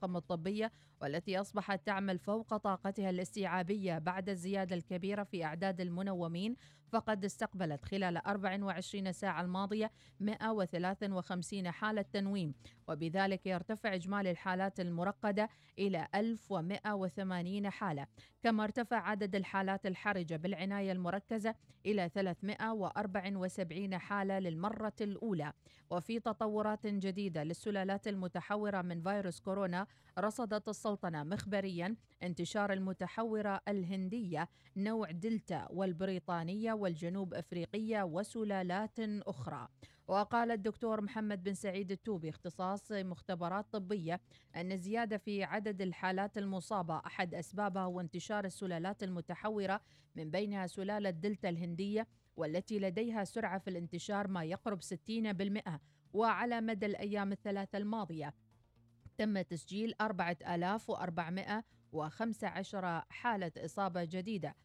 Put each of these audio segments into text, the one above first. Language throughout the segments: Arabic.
الطاقم الطبية والتي أصبحت تعمل فوق طاقتها الاستيعابية بعد الزيادة الكبيرة في أعداد المنومين فقد استقبلت خلال 24 ساعة الماضية 153 حالة تنويم وبذلك يرتفع إجمالي الحالات المرقدة إلى 1180 حالة. كما ارتفع عدد الحالات الحرجة بالعناية المركزة إلى 374 حالة للمرة الأولى. وفي تطورات جديدة للسلالات المتحورة من فيروس كورونا رصدت السلطنة مخبريا انتشار المتحورة الهندية نوع دلتا والبريطانية والجنوب أفريقية وسلالات أخرى. وقال الدكتور محمد بن سعيد التوبي اختصاص مختبرات طبية أن الزيادة في عدد الحالات المصابة أحد أسبابها هو انتشار السلالات المتحورة من بينها سلالة دلتا الهندية والتي لديها سرعة في الانتشار ما يقرب 60% وعلى مدى الأيام الثلاثة الماضية. تم تسجيل 4415 حالة إصابة جديدة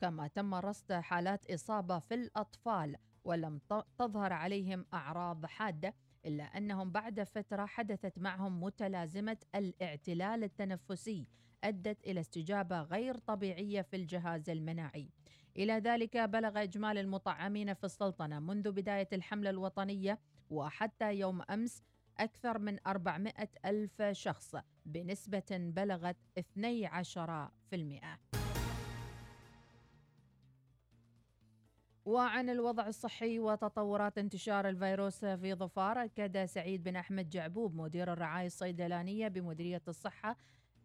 كما تم رصد حالات إصابة في الأطفال. ولم تظهر عليهم أعراض حادة إلا أنهم بعد فترة حدثت معهم متلازمة الاعتلال التنفسي أدت إلى استجابة غير طبيعية في الجهاز المناعي إلى ذلك بلغ إجمالي المطعمين في السلطنة منذ بداية الحملة الوطنية وحتى يوم أمس أكثر من 400 ألف شخص بنسبة بلغت 12%. وعن الوضع الصحي وتطورات انتشار الفيروس في ظفار أكد سعيد بن أحمد جعبوب مدير الرعاية الصيدلانية بمديرية الصحة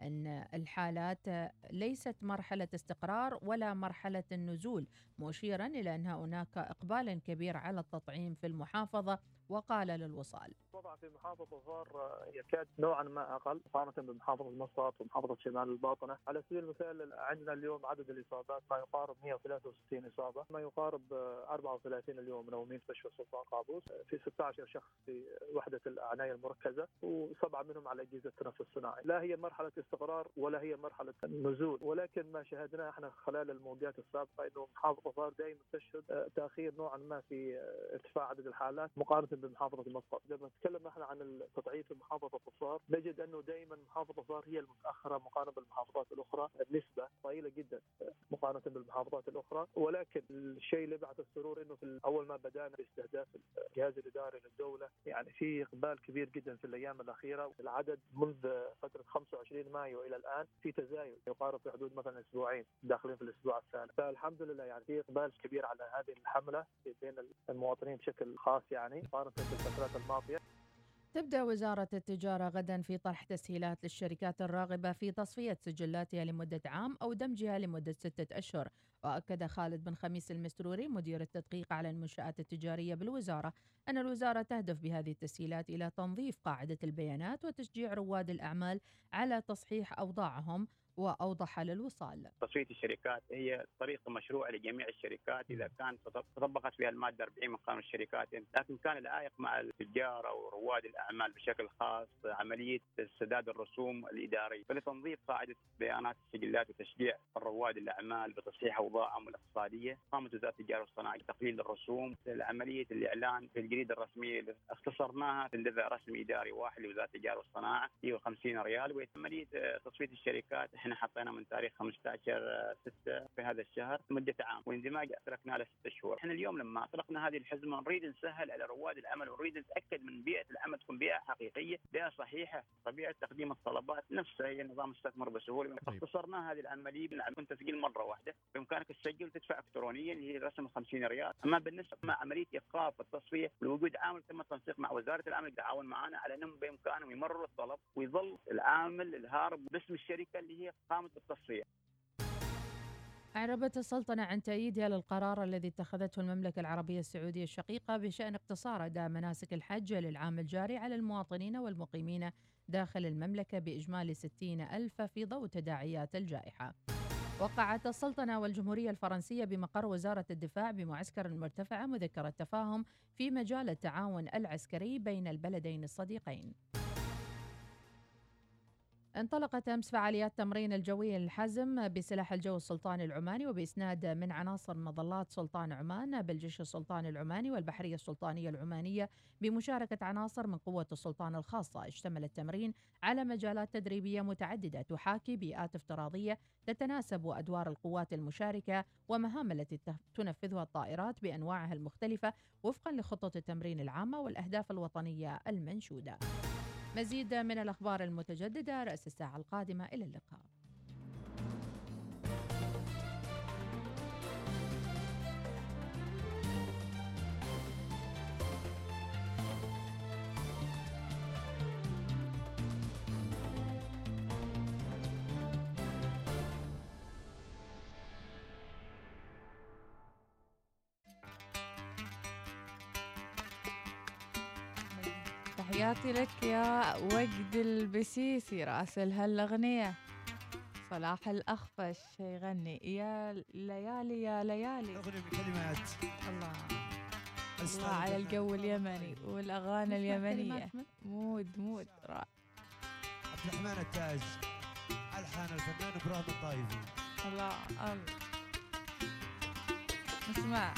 أن الحالات ليست مرحلة استقرار ولا مرحلة النزول مشيرا إلى أن هناك إقبال كبير على التطعيم في المحافظة وقال للوصال. الوضع في محافظة ظهر يكاد نوعا ما أقل مقارنة بمحافظة مسقط ومحافظة شمال الباطنة. على سبيل المثال عندنا اليوم عدد الإصابات ما يقارب 163 إصابة ما يقارب 34 اليوم منومين في مستشفى سلطان قابوس في 16 شخص في وحدة العناية المركزة وسبعة منهم على أجهزة التنفس الصناعي لا هي مرحلة استقرار ولا هي مرحلة نزول ولكن ما شاهدناه إحنا خلال الموجات السابقة أنه محافظة ظهر دائما تشهد تأخير نوعا ما في ارتفاع عدد الحالات مقارنة بمحافظة مسقط لما نتكلم إحنا عن التضعيف في محافظة الصار نجد أنه دائما محافظة الصار هي المتأخرة مقارنة بالمحافظات الأخرى بنسبه ضئيله جدا مقارنة بالمحافظات الأخرى. ولكن الشيء اللي بعد السرور إنه في أول ما بدأنا باستهداف الجهاز الإداري للدولة يعني في إقبال كبير جدا في الأيام الأخيرة. العدد منذ فترة 25 مايو إلى الآن في تزايد يقارب في حدود مثلا أسبوعين داخلين في الأسبوع الثالث فالحمد لله يعني في إقبال كبير على هذه الحملة بين المواطنين بشكل خاص يعني. مقارنه بالفترات الماضية. تبدأ وزارة التجارة غدا في طرح تسهيلات للشركات الراغبة في تصفية سجلاتها لمدة عام أو دمجها لمدة ستة أشهر. وأكد خالد بن خميس المسروري مدير التدقيق على المنشآت التجارية بالوزارة أن الوزارة تهدف بهذه التسهيلات إلى تنظيف قاعدة البيانات وتشجيع رواد الأعمال على تصحيح أوضاعهم وأوضح للوصال تصفية الشركات هي طريقة مشروعة لجميع الشركات إذا كانت تطبقت فيها المادة 40 من قانون الشركات. لكن كان الآيق مع التجار ورواد الأعمال بشكل خاص عملية سداد الرسوم الإدارية. فلتنظيف قاعدة بيانات السجلات وتشجيع رواد الأعمال بتصحيح أوضاعهم الاقتصادية قامت وزارة التجارة والصناعة بتقليل الرسوم عملية الإعلان في الجريدة الرسمية اختصرناها في اندفع رسمي إداري واحد لوزارة التجارة والصناعة هي 50 ريال وعملية تصفية الشركات إحنا حطينا من تاريخ 15 6 في هذا الشهر مده عام واندماج اتركنا له ست شهور، إحنا اليوم لما اطلقنا هذه الحزمة نريد نسهل على رواد العمل ونريد نتأكد من بيئة العمل تكون بيئة حقيقية، بيئة صحيحة، طبيعة تقديم الطلبات نفسها هي نظام استثمر بسهولة، طيب. اختصرنا هذه العملية من تسجيل مرة واحدة، بإمكانك تسجل وتدفع الكترونيا هي رسم 50 ريال، أما بالنسبة مع عملية إيقاف التصفية ووجود عامل تم التنسيق مع وزارة العمل يتعاون معنا على انهم بإمكانهم يمرروا الطلب ويظل العامل الهارب باسم الشركة اللي هي قامت بالتصفيه. أعربت السلطنة عن تأييدها للقرار الذي اتخذته المملكة العربية السعودية الشقيقة بشأن اقتصار أداء مناسك الحج للعام الجاري على المواطنين والمقيمين داخل المملكة بإجمالي 60 ألف في ضوء تداعيات الجائحة وقعت السلطنة والجمهورية الفرنسية بمقر وزارة الدفاع بمعسكر المرتفعة مذكرة تفاهم في مجال التعاون العسكري بين البلدين الصديقين انطلقت أمس فعاليات تمرين الجوي الحزم بسلاح الجو السلطاني العماني وبإسناد من عناصر مظلات سلطان عمان بالجيش السلطاني العماني والبحرية السلطانية العمانية بمشاركة عناصر من قوة السلطان الخاصة. اشتمل التمرين على مجالات تدريبية متعددة تحاكي بيئات افتراضية تتناسب أدوار القوات المشاركة ومهام التي تنفذها الطائرات بأنواعها المختلفة وفقا لخطة التمرين العامة والأهداف الوطنية المنشودة. مزيد من الأخبار المتجددة رأس الساعة القادمة إلى اللقاء. تحياتي لك يا وجد البسيسي راسل هالأغنية صلاح الأخفش يغني. يا ليالي يا ليالي. أغنية بكلمات. الله. الله على الجو اليمني والأغاني اليمنية. mood mood. رائع. عبد الرحمن التاج. ألحان الفنان إبراهيم الطايفي. الله. الله نسمع.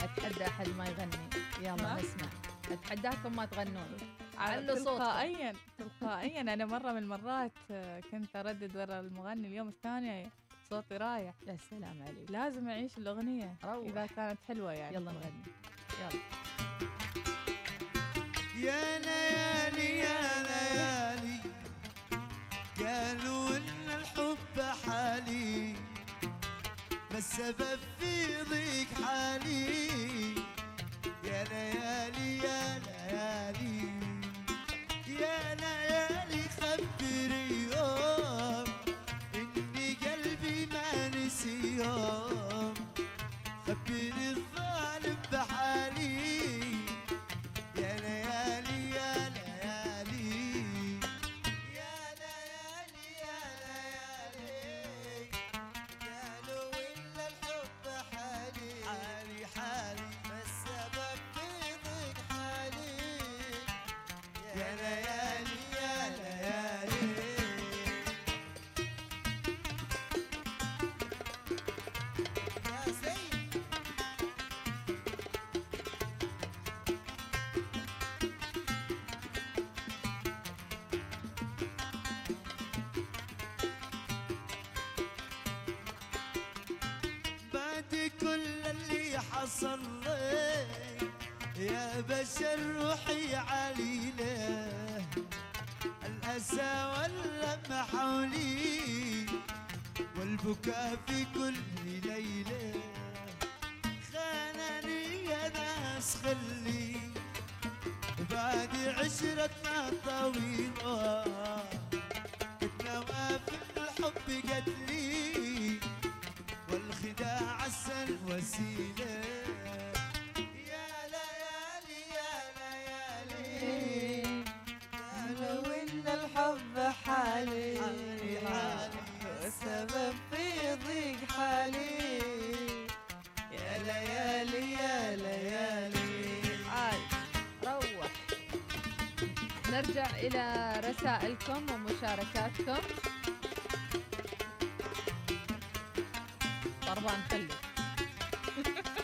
أتحدى أحد ما يغني. يلا ما؟ نسمع. أتحداكم ما تغنون. علوا صوتكم. تلقائيا تلقائيا. أنا مرة من المرات آه، كنت أردد ورا المغني. اليوم الثاني صوتي رايح. يا سلام عليك. لازم أعيش الأغنية. روح. إذا كانت حلوة يعني. يلا نغني. يلا. يا ليالي يا ليالي قالوا إن الحب حالي ما السبب في ضيق حالي. ليالي يا ليالي يا ليالي. اللي حصل لي يا بشر روحي عليله الأسى واللم حولي والبكاء في كل ليلة. خانني يا ناس خلي بعد عشرتنا طويلة. كنا في الحب قتلي والخداع السن وسيلة. الحب حالي والسبب في ضيق حالي. يا ليالي يا ليالي. عال روح. نرجع إلى رسائلكم ومشاركاتكم. طربان خلي.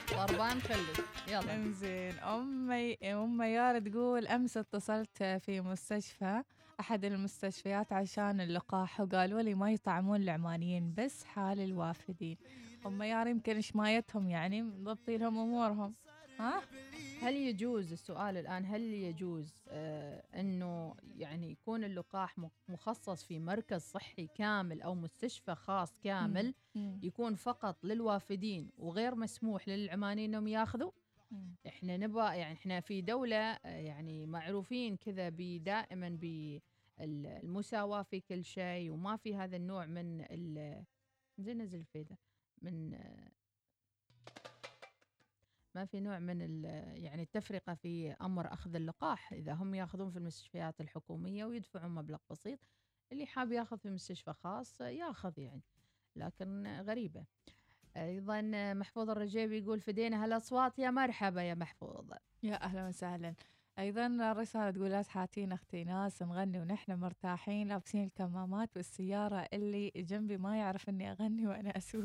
طربان خلي. يلا. انزين أمي ام يارا تقول أمس اتصلت في مستشفى. أحد المستشفيات عشان اللقاح وقالوا لي ما يطعمون العمانيين بس حال الوافدين ام يارا يمكن شمايتهم يعني مضبطين لهم أمورهم ها هل يجوز السؤال الآن هل يجوز آه أنه يعني يكون اللقاح مخصص في مركز صحي كامل أو مستشفى خاص كامل. يكون فقط للوافدين وغير مسموح للعمانيين أنهم ياخذوا. إحنا نبغى يعني إحنا في دولة آه، يعني معروفين كذا بدائما بالمساواة في كل شيء وما في هذا النوع من ال زين نزل الفيدة من ما في نوع من يعني التفرقة في أمر أخذ اللقاح. إذا هم يأخذون في المستشفيات الحكومية ويدفعون مبلغ بسيط اللي حاب يأخذ في مستشفى خاص يأخذ يعني لكن غريبة. أيضا محفوظ الرجيبي يقول فدينا هالأصوات يا مرحبا يا محفوظ يا أهلا وسهلا أيضا رساله تقول لا تحاتين أختي ناس نغني ونحن مرتاحين لابسين الكمامات بالسياره اللي جنبي ما يعرف إني أغني وأنا أسوق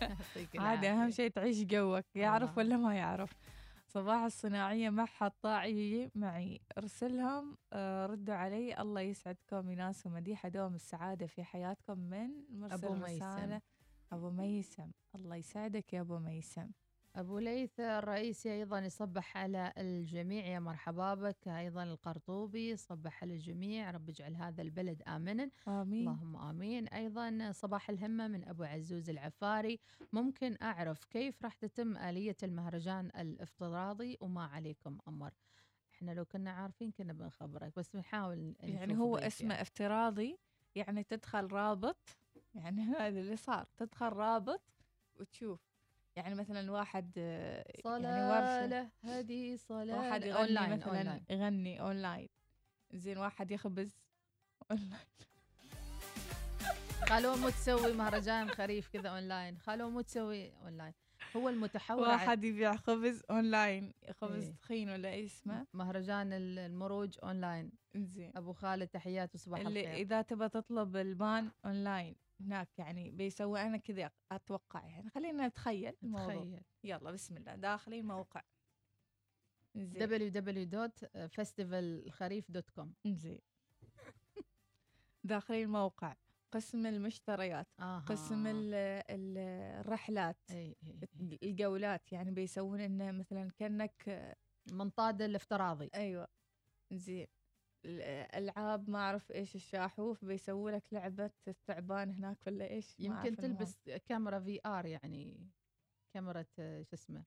يعطيك عادي أهم العافية. شيء تعيش جوك يعرف الله. ولا ما يعرف صباح الصناعية معها الطاعية معي أرسلهم آه، ردوا علي الله يسعدكم يناس ومديحة دوم السعادة في حياتكم من مرسل أبو ميسم. رسالة أبو ميسم. الله يسعدك يا أبو ميسم. أبو ليث الرئيسي أيضا يصبح على الجميع. يا مرحبا بك. أيضا القرطوبي يصبح على الجميع. رب اجعل هذا البلد آمنا. آمين. اللهم آمين. أيضا صباح الهمة من أبو عزوز العفاري. ممكن أعرف كيف راح تتم آلية المهرجان الافتراضي؟ وما عليكم أمر. إحنا لو كنا عارفين كنا بنخبرك بس بنحاول يعني هو اسمه يعني. افتراضي يعني تدخل رابط يعني هذا اللي صار. تدخل رابط وتشوف. يعني مثلا واحد آه، يعني ورشة. صلالة هذه صلالة واحد يغني أونلاين مثلا أونلاين. يغني أونلاين. زين واحد يخبز أونلاين. خلوه مو تسوي مهرجان خريف كذا أونلاين. خلوه مو تسوي أونلاين. هو المتحور على واحد يبيع خبز أونلاين. خبز إيه. تخين ولا إيش اسمه؟ مهرجان ال- المروج أونلاين. زين. أبو خالد تحيات وصباح اللي الخير. إذا تبى تطلب البان أونلاين. هناك يعني بيسوي أنا كذا أتوقع يعني. خلينا نتخيل الموضوع. تخيل يلا بسم الله. داخلين موقع. زين. www.festivalخريف.com زين. داخلين موقع قسم المشتريات. آه قسم ال- ال- الرحلات. إي إي الجولات. يعني بيسوون إنه مثلا كأنك منطاد الافتراضي. أيوه. زين. الألعاب ما أعرف إيش الشاحوف بيسووا لك لعبة الثعبان هناك ولا إيش يمكن المهم. تلبس كاميرا في آر يعني كاميرا شو اسمه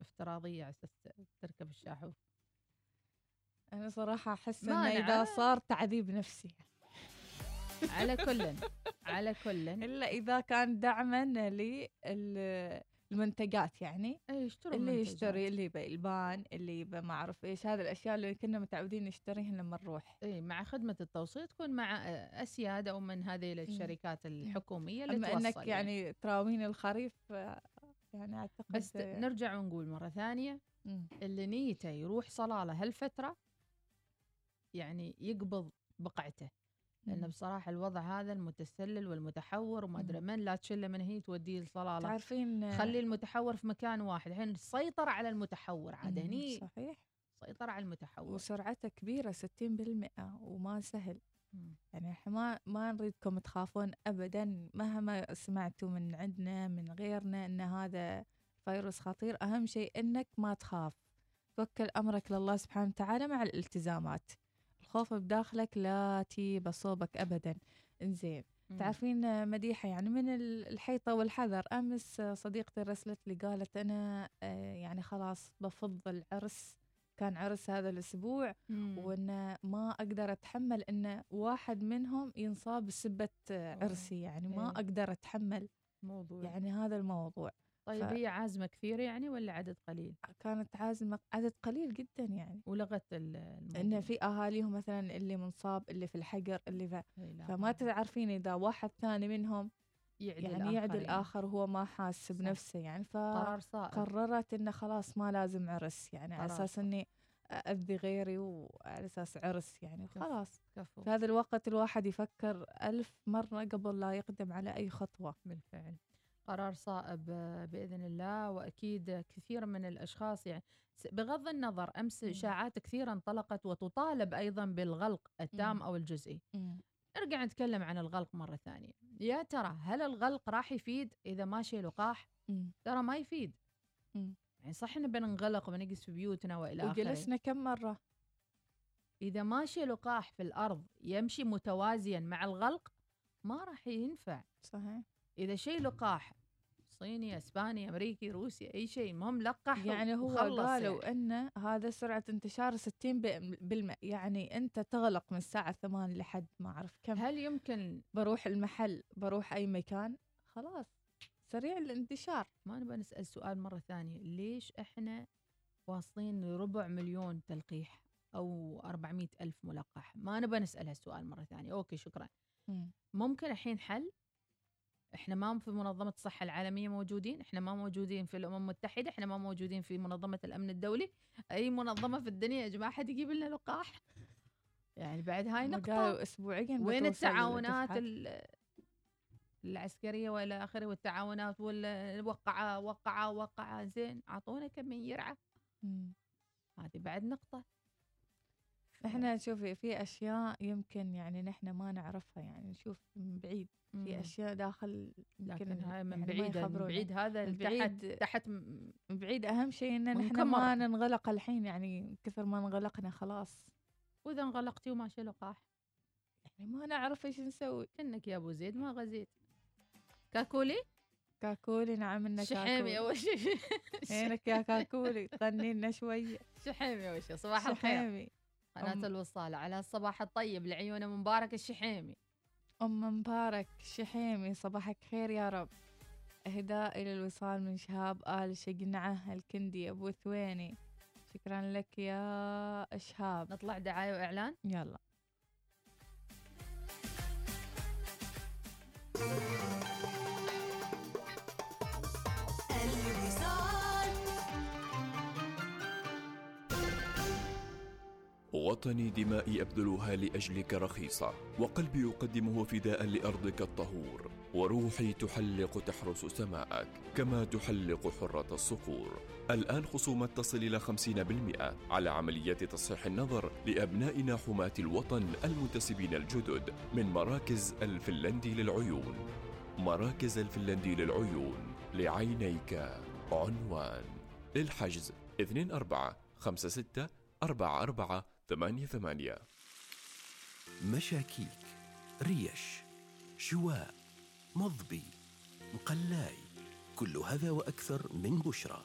افتراضية على أساس تركب الشاحوف أنا صراحة أحس إنه إذا. صار تعذيب نفسي على كل على كل إلا إذا كان دعما للمنتجات يعني اي اشتروا اللي منتجات. يشتري اللي يبى البان اللي يبى ما أعرف إيش هذه الأشياء اللي كنا متعودين نشتريها لما نروح اي مع خدمة التوصيل تكون مع آه، أسياد أو من هذه الشركات الحكومية اللي أما توصل انك يعني تراوين الخريف آه، يعني أعتقد بس نرجع ونقول مرة ثانية مم. اللي نيته يروح صلالة هالفترة يعني يقبض بقعته لأن. بصراحة الوضع هذا المتسلل والمتحور وما أدري من لا تشله من هي توديه لصلالة. تعرفين آه، خلي المتحور في مكان واحد. الحين سيطر على المتحور عاد هني صحيح. سيطر على المتحور. وسرعته كبيرة 60% وما سهل. مم. يعني إحنا ما ما نريدكم تخافون ابدا مهما سمعتوا من عندنا من غيرنا إن هذا فيروس خطير. أهم شيء إنك ما تخاف. توكل أمرك لله سبحانه وتعالى مع الالتزامات. الخوف بداخلك لا تجيب صوبك ابدا. إنزين. مم. تعرفين مديحة يعني من ال- الحيطة والحذر. أمس صديقتي رسلت لي قالت أنا آه، يعني خلاص بفض العرس كان عرس هذا الأسبوع مم. وأن ما أقدر أتحمل أن واحد منهم ينصاب بسبة عرسي. يعني ما إيه. أقدر أتحمل. موضوع. يعني هذا الموضوع. طيب ف- هي عازمة كثير يعني ولا عدد قليل؟ كانت عازمة عدد قليل جدا يعني. ولغت ال- الموضوع لأن في أهاليهم مثلا اللي منصاب اللي في الحجر اللي ف... فما تعرفين إذا واحد ثاني منهم يعدي يعني الآخرين. الآخر وهو ما حاس صح. بنفسه يعني. فقررت إنه خلاص ما لازم عرس يعني على أساس. إني أذي غيري وعلى أساس عرس يعني. خلاص كفو. في هذا الوقت الواحد يفكر ألف مرة قبل لا يقدم على أي خطوة. بالفعل. قرار صائب آه، بإذن الله وأكيد كثير من الأشخاص يعني بغض النظر أمس. إشاعات كثيرة انطلقت وتطالب أيضا بالغلق التام. أو الجزئي. نرجع نتكلم عن الغلق مرة ثانية. يا ترى هل الغلق راح يفيد إذا ماشي لقاح. ترى ما يفيد. يعني صح إن بننغلق وبنجلس في بيوتنا وإلى آخره. وجلسنا كم مرة؟ إذا ماشي لقاح في الأرض يمشي متوازيا مع الغلق ما راح ينفع. صحيح. إذا شيء لقاح صيني إسباني أمريكي روسي أي شيء المهم لقح يعني هو قالوا يعني. إن هذا سرعة انتشار 60 بالمئة يعني أنت تغلق من الساعة 8 لحد ما أعرف كم. هل يمكن بروح المحل بروح أي مكان؟ خلاص سريع الانتشار. ما نبغى نسأل سؤال مرة ثانية. ليش إحنا واصلين لربع مليون تلقيح أو 400 ألف ملقح؟ ما نبغى نسأل هالسؤال مرة ثانية. أوكي شكرا. مم. ممكن الحين حل؟ إحنا ما في منظمة الصحة العالمية موجودين إحنا ما موجودين في الأمم المتحدة إحنا ما موجودين في منظمة الأمن الدولي. أي منظمة في الدنيا يا جماعة حد يجيب لنا لقاح؟ يعني بعد هاي نقطة. اسبوعيا وين التعاونات العسكرية وإلى آخره والتعاونات والوقعه وقعة وقعة زين. أعطونا كم من يرعى. هذه بعد نقطة. إحنا شوفي في أشياء يمكن يعني نحن ما نعرفها يعني نشوف من بعيد. في. أشياء داخل يمكن لكن هاي من يعني بعيد من. بعيد هذا من تحت من بعيد أهم شيء إن نحن. ما ننغلق الحين يعني كثر ما انغلقنا خلاص. وإذا انغلقتي وماشي لقاح. يعني ما نعرف إيش نسوي. كأنك يا أبو زيد ما غزيت. كاكولي؟ كاكولي نعم لنا شحيمي اول شيء عينك يا كاكولي غني لنا شوية. شحيمي اول شيء صباح الخير. شحيمي. قناة أم- الوصال على الصباح الطيب لعيون مبارك الشحيمي. أم مبارك شحيمي صباحك خير يا رب. اهداء إلى الوصال من شهاب آل شقنعه الكندي أبو ثويني. شكرا لك يا شهاب. نطلع دعاية وإعلان. يلا. وطني دمائي أبذلها لأجلك رخيصة وقلبي يقدمه فداء لأرضك الطهور. وروحي تحلق تحرس سماءك كما تحلق حرة الصقور الآن خصومات تصل إلى 50% على عمليات تصحيح النظر لأبنائنا حماة الوطن المنتسبين الجدد من مراكز الفنلندي للعيون. مراكز الفنلندي للعيون لعينيك عنوان. للحجز 24 56 44 88 مشاكيك ريش شواء مضبي مقلاي كل هذا وأكثر من بشرى.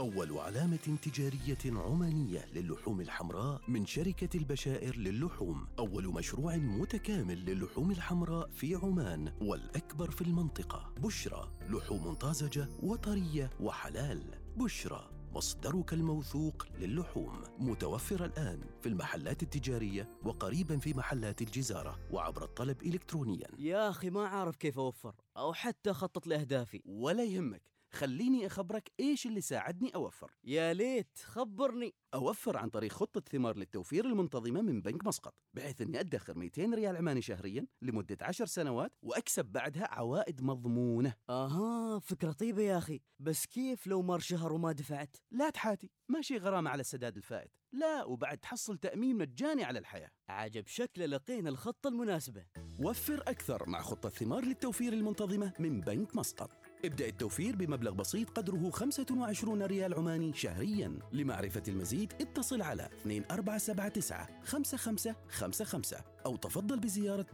أول علامة تجارية عمانية للحوم الحمراء من شركة البشائر للحوم. أول مشروع متكامل للحوم الحمراء في عمان والأكبر في المنطقة. بشرى لحوم طازجة وطرية وحلال. بشرى مصدرك الموثوق للحوم. متوفر الآن في المحلات التجارية وقريبا في محلات الجزارة وعبر الطلب إلكترونيا. يا أخي ما عارف كيف أوفر أو حتى أخطط لأهدافي. ولا يهمك. خليني أخبرك إيش اللي ساعدني أوفر. يا ليت خبرني. أوفر عن طريق خطة ثمار للتوفير المنتظمة من بنك مسقط بحيث أني أدخر 200 ريال عماني شهريا لمدة 10 سنوات وأكسب بعدها عوائد مضمونة. أها فكرة طيبة يا أخي. بس كيف لو مر شهر وما دفعت؟ لا تحاتي ماشي غرامة على السداد الفائت. لا وبعد تحصل تأمين مجاني على الحياة. عجب شكله لقينا الخطة المناسبة. وفر أكثر مع خطة ثمار للتوفير المنتظمة من بنك مسقط. ابدأ التوفير بمبلغ بسيط قدره 25 ريال عماني شهريا. لمعرفة المزيد اتصل على 2479 5555 أو تفضل بزيارة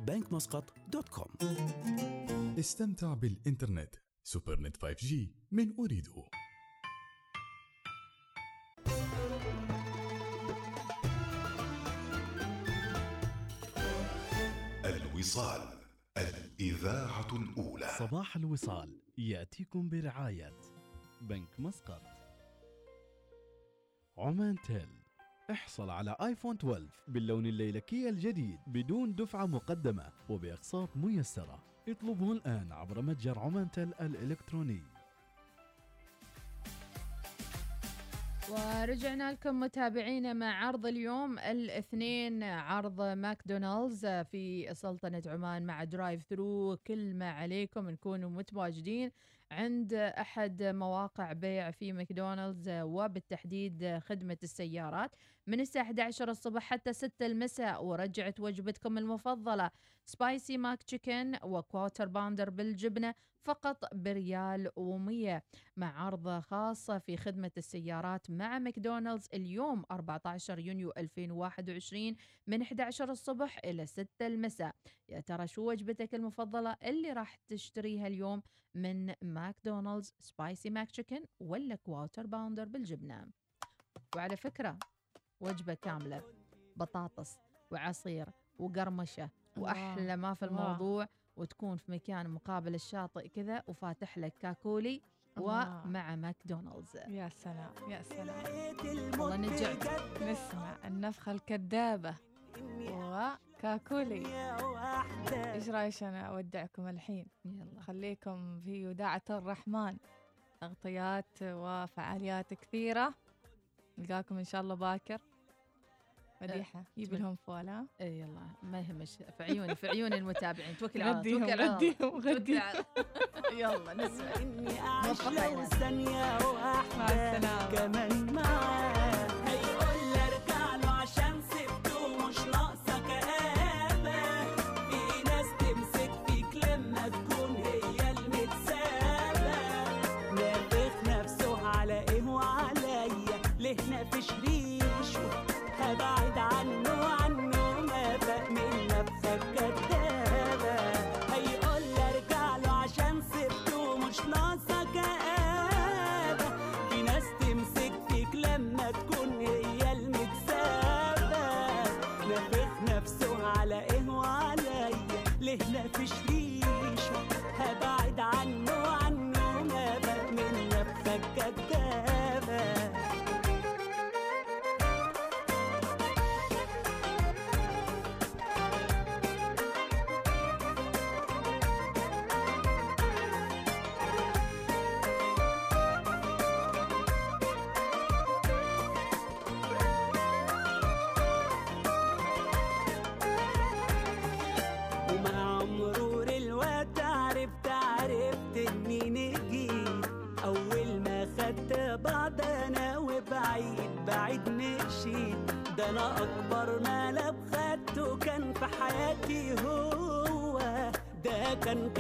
.com استمتع بالإنترنت. Supernet 5G من أريدو الوصال الإذاعة الأولى صباح الوصال يأتيكم برعاية بنك مسقط. عمانتل احصل على iPhone 12 باللون الليلكي الجديد بدون دفعة مقدمة وبأقساط ميسرة. اطلبه الآن عبر متجر عمانتل الإلكتروني. ورجعنا لكم متابعينا مع عرض اليوم الاثنين عرض ماكدونالدز في سلطنة عمان مع drive thru كل ما عليكم تكونوا متواجدين عند أحد مواقع بيع في ماكدونالدز وبالتحديد خدمة السيارات. من الساعة 11 الصبح حتى 6 المساء. ورجعت وجبتكم المفضلة Spicy McChicken و Quarter Pounder بالجبنة فقط بريال ومية. مع عرض خاص في خدمة السيارات مع ماكدونالدز اليوم 14 يونيو 2021 من 11 الصبح إلى 6 المساء. يا ترى شو وجبتك المفضلة اللي راح تشتريها اليوم من ماكدونالدز Spicy McChicken ولا Quarter Pounder بالجبنة؟ وعلى فكرة وجبة كاملة بطاطس وعصير وقرمشة وأحلى ما في. الموضوع وتكون في مكان مقابل الشاطئ كذا وفاتح لك كاكولي. ومع ماكدونالدز. يا سلام يا سلام. والله جعت نسمع النفخة الكذابة كاكولي إيش رأيك أنا أودعكم الحين؟ يلا. خليكم في وداعة الرحمن. تغطيات وفعاليات كثيرة. نلقاكم إن شاء الله باكر. مديحة. جيبي تمام. لهم فول ها إي يلا ما يهمش في عيوني في عيون المتابعين. توكل على الله توكل على الله. غديهم على يلا نسمع. إني أعيش لو مع واحدة السلامة. كمان معاه أكبر ملعب خدته كان في حياتي هو. ده كان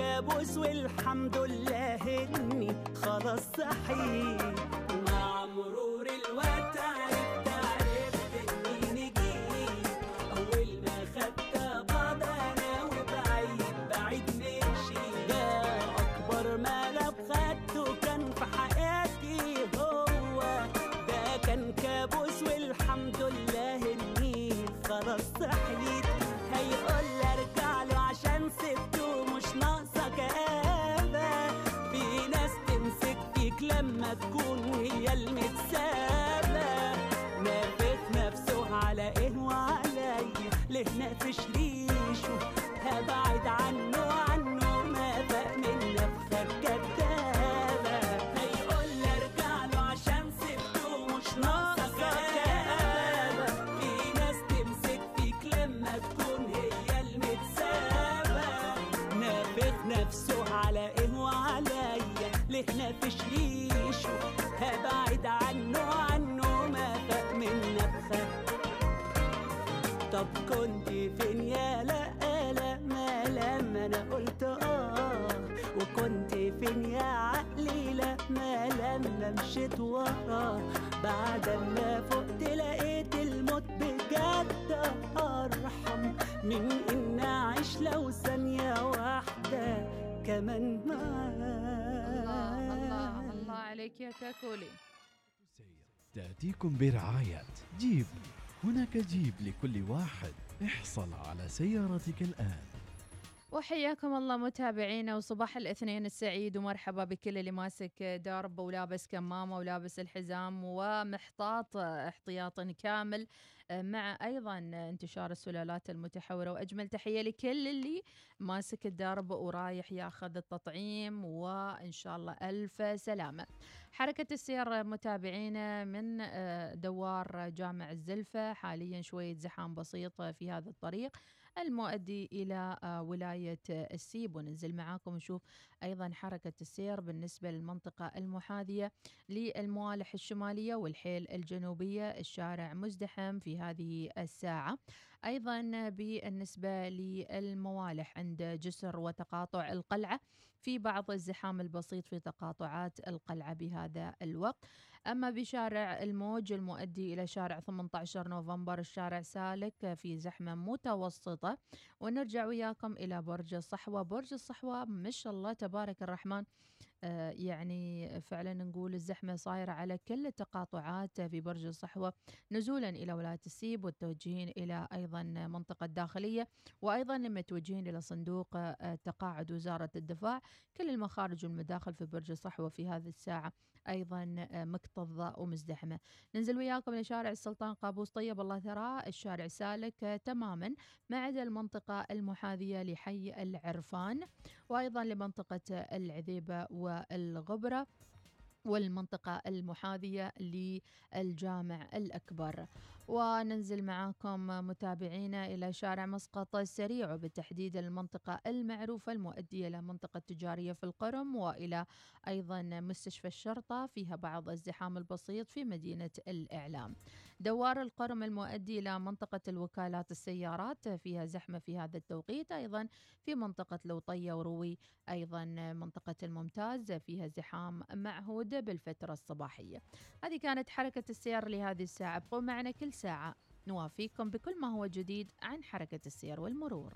فين يا عقلي لما لما مشيت وراه بعد ما فقت لقيت الموت بجد أرحم. من إن أعيش لو ثانية واحدة كمان معاه الله الله الله عليك يا كاكولي تأتيكم برعاية جيب هناك جيب لكل واحد. احصل على سيارتك الآن. وحياكم الله متابعينا وصباح الاثنين السعيد ومرحبا بكل اللي ماسك درب ولابس كمامه ولابس الحزام ومحتاط احتياط كامل مع أيضا انتشار السلالات المتحورة وأجمل تحية لكل اللي ماسك الدرب ورايح ياخذ التطعيم وإن شاء الله ألف سلامة. حركة السير متابعينا من دوار جامع الزلفة حاليا شوية زحام بسيط في هذا الطريق. المؤدي إلى ولاية السيب. وننزل معاكم نشوف أيضا حركة السير بالنسبة للمنطقة المحاذية للموالح الشمالية والحيل الجنوبية. الشارع مزدحم في هذه الساعة. أيضا بالنسبة للموالح عند جسر وتقاطع القلعة في بعض الزحام البسيط في تقاطعات القلعة بهذا الوقت. أما بشارع الموج المؤدي إلى شارع 18 نوفمبر الشارع سالك في زحمة متوسطة. ونرجع وياكم إلى برج الصحوة. برج الصحوة ما شاء الله تبارك الرحمن يعني فعلا نقول الزحمة صايرة على كل التقاطعات في برج الصحوة نزولا إلى ولاية السيب والتوجهين إلى أيضا منطقة داخلية وأيضا لمتوجهين إلى صندوق آه، تقاعد وزارة الدفاع. كل المخارج والمداخل في برج الصحوة في هذه الساعة أيضا آه، مكتظة ومزدحمة. ننزل وياكم لشارع السلطان قابوس. طيب الله ثراه الشارع سالك آه، تماما ما عدا المنطقة المحاذية لحي العرفان وأيضا لمنطقة العذيبة والغبرة والمنطقة المحاذية للجامع الأكبر. وننزل معاكم متابعينا إلى شارع مسقط السريع وبالتحديد المنطقة المعروفة المؤدية إلى منطقة تجارية في القرم وإلى أيضا مستشفى الشرطة فيها بعض الزحام البسيط في مدينة الإعلام. دوار القرم المؤدي إلى منطقة الوكالات السيارات فيها زحمة في هذا التوقيت أيضا في منطقة لوطية وروي أيضا منطقة الممتاز فيها زحام معهود بالفترة الصباحية. هذه كانت حركة السير لهذه الساعة. ابقوا معنا كل ساعة. نوافيكم بكل ما هو جديد عن حركة السير والمرور.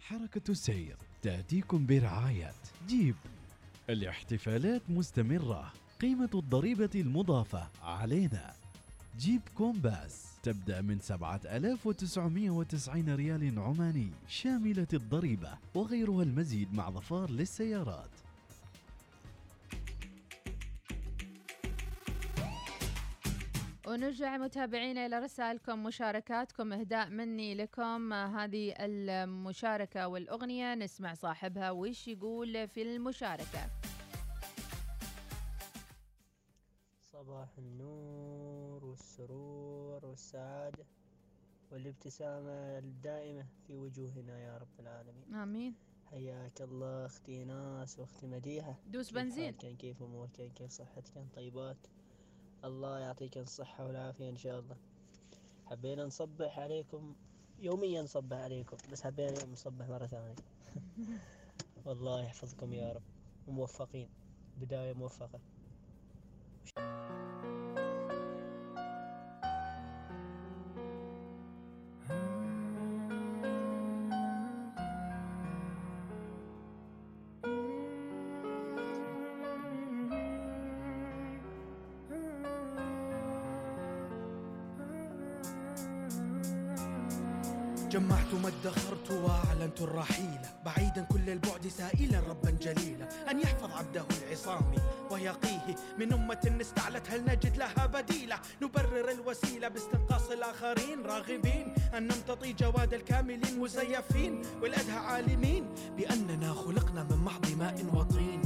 حركة السير تأتيكم برعاية جيب. الاحتفالات مستمرة. قيمة الضريبة المضافة علينا. جيب كومباس. تبدأ من 7990 ريال عماني شاملة الضريبة وغيرها المزيد مع ظفار للسيارات. ونرجع متابعينا إلى رسائلكم مشاركاتكم إهداء مني لكم. هذه المشاركة والأغنية نسمع صاحبها وش يقول في المشاركة؟ صباح النور والسرور والسعادة والابتسامة الدائمة في وجوهنا يا رب العالمين. آمين. حياك الله أختي ناس وأختي مديحة. دوس كيف بنزين. حالكن كيف اموركن كيف صحتكن طيبات؟ الله يعطيكن الصحة والعافية إن شاء الله. حبينا نصبح عليكم يوميا نصبح عليكم بس حبينا اليوم نصبح مرة ثانية. والله يحفظكم يا رب. وموفقين بداية موفقة. جمعت ما ادخرت وأعلنت الرحيل. بعيدا كل البعد سائلا ربا جليلا. أن يحفظ عبده العصام. ويقيه. من أمة استعلت هل نجد لها بديلة؟ نبرر الوسيلة باستنقاص الآخرين راغبين أن نمتطي جواد الكاملين مزيفين والادهى عالمين بأننا خلقنا من محض ماء وطين.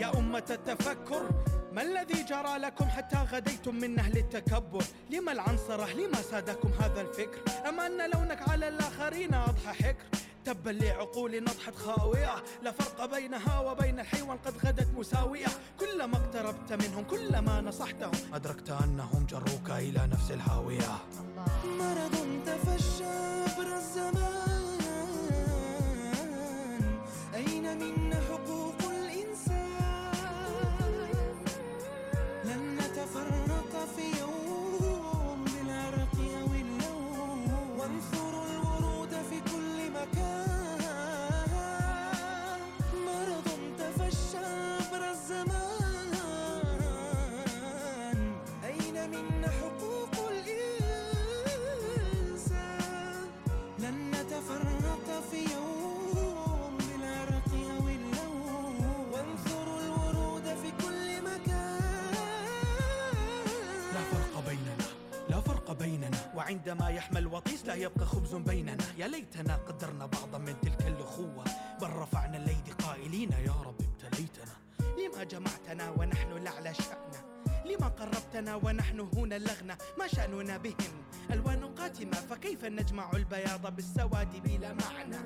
يا أمة التفكر ما الذي جرى لكم حتى غديتم من أهل التكبر؟ لما العنصرة لما سادكم هذا الفكر؟ أم أن لونك على الآخرين أضحى حكر. تبا لعقول نضحت خاوية. لا فرق بينها وبين الحيوان قد غدت مساوية. كلما اقتربت منهم كلما نصحتهم أدركت أنهم جروك إلى نفس الهاوية. مرض تفشى عبر الزمان أين منا وعندما يحمى الوطيس لا يبقى خبز بيننا. يا ليتنا قدرنا بعضا من تلك الأخوة. بل رفعنا الأيدي قائلين يا رب ابتليتنا. لما جمعتنا ونحن لعلى شأننا لما قربتنا ونحن هنا اللغنى ما شأننا بهم؟ ألوان قاتمة. فكيف نجمع البياض بالسواد بلا معنى؟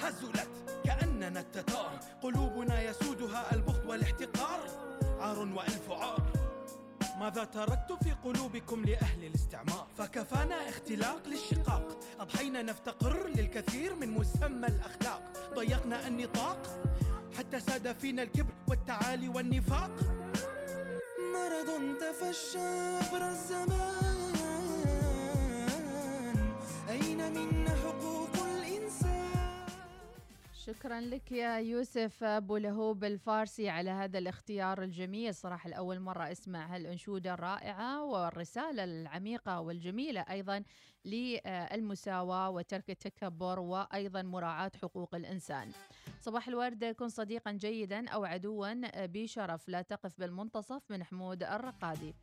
هزلت كأننا التتار. قلوبنا يسودها البغض والاحتقار. عار وألف عار ماذا تركت في قلوبكم لأهل الاستعمار؟ فكفانا اختلاق للشقاق. أضحينا نفتقر للكثير من مسمى الأخلاق. ضيقنا النطاق حتى ساد فينا الكبر والتعالي والنفاق. مرض تفشى عبر الزمان. أين منا حقوق شكرا لك يا يوسف أبو لهوب الفارسي على هذا الاختيار الجميل. صراحة لأول مرة أسمع هالأنشودة الرائعة والرسالة العميقة والجميلة أيضا للمساواة وترك التكبر وأيضا مراعاة حقوق الإنسان. صباح الورد كن صديقا جيدا أو عدوا بشرف. لا تقف بالمنتصف من حمود الرقادي.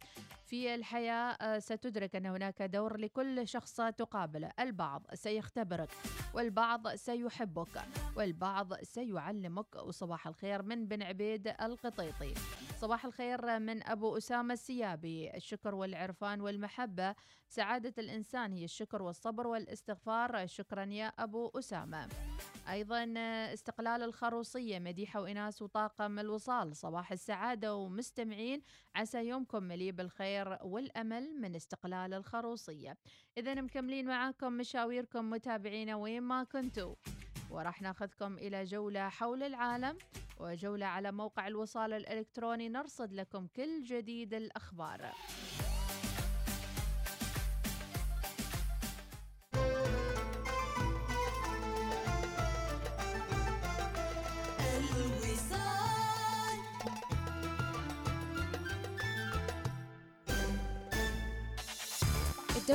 في الحياة آه، ستدرك أن هناك دور لكل شخص تقابله البعض سيختبرك والبعض سيحبك والبعض سيعلمك. وصباح الخير من بن عبيد القطيطي. صباح الخير من أبو أسامة السيابي. الشكر والعرفان والمحبة. سعادة الإنسان هي الشكر والصبر والإستغفار. شكرا يا أبو أسامة. أيضا استقلال الخروصية مديحة وإناس وطاقم الوصال. صباح السعادة ومستمعين عسى يومكم مليء بالخير والأمل من استقلال الخروصية. إذا مكملين معاكم مشاويركم متابعينا وين ما كنتوا. وراح ناخذكم إلى جولة حول العالم. وجولة على موقع الوصال الإلكتروني. نرصد لكم كل جديد الأخبار.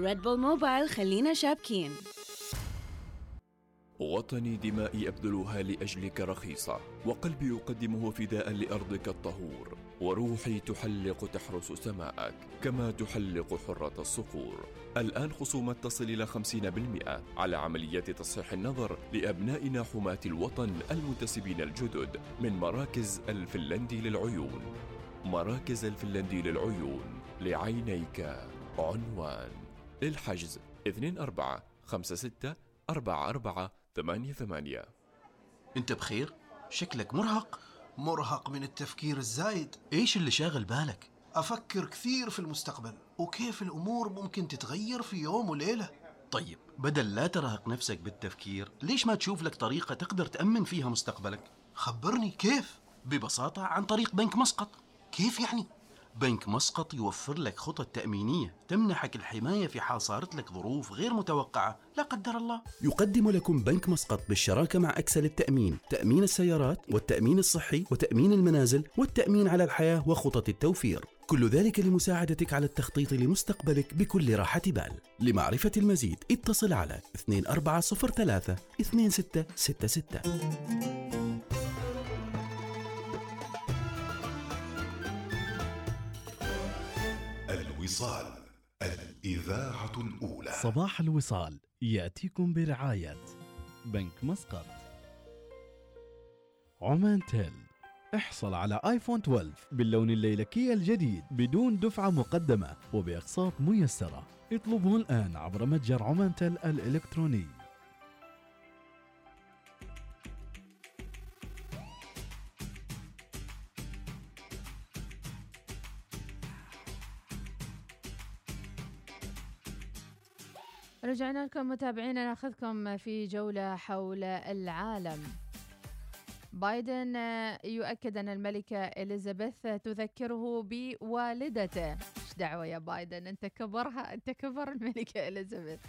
ريد بول موبايل خلينا شابكين. وطني دمائي أبذلها لأجلك رخيصة وقلبي يقدمه فداء لأرضك الطهور وروحي تحلق تحرس سماءك كما تحلق حرة الصقور الآن خصومات تصل إلى 50% على عمليات تصحيح النظر لأبنائنا حماة الوطن المنتسبين الجدد من مراكز الفنلندي للعيون. مراكز الفنلندي للعيون لعينيك عنوان. للحجز 24 56 44 88 انت بخير؟ شكلك مرهق مرهق من التفكير الزايد إيش اللي شاغل بالك؟ أفكر كثير في المستقبل وكيف الأمور ممكن تتغير في يوم وليلة طيب بدل لا ترهق نفسك بالتفكير ليش ما تشوف لك طريقة تقدر تأمن فيها مستقبلك؟ خبرني كيف؟ ببساطة عن طريق بنك مسقط كيف يعني؟ بنك مسقط يوفر لك خطط تأمينية تمنحك الحماية في حال صارت لك ظروف غير متوقعة. لا قدر الله. يقدم لكم بنك مسقط بالشراكة مع أكسل التأمين. تأمين السيارات والتأمين الصحي وتأمين المنازل والتأمين على الحياة وخطط التوفير. كل ذلك لمساعدتك على التخطيط لمستقبلك بكل راحة بال. لمعرفة المزيد اتصل على 2403 2666 الوصال الإذاعة الأولى. صباح الوصال يأتيكم برعاية بنك مسقط. عمان تيل احصل على آيفون 12 باللون الليلكي الجديد بدون دفعة مقدمة وبأقساط ميسرة. اطلبه الآن عبر متجر عمان تيل الإلكتروني. رجعنا لكم متابعينا ناخذكم في جولة حول العالم. بايدن يؤكد أن الملكة إليزابيث تذكره بوالدته. إيش دعوة يا بايدن؟ أنت كبرها أنت كبر الملكة إليزابيث.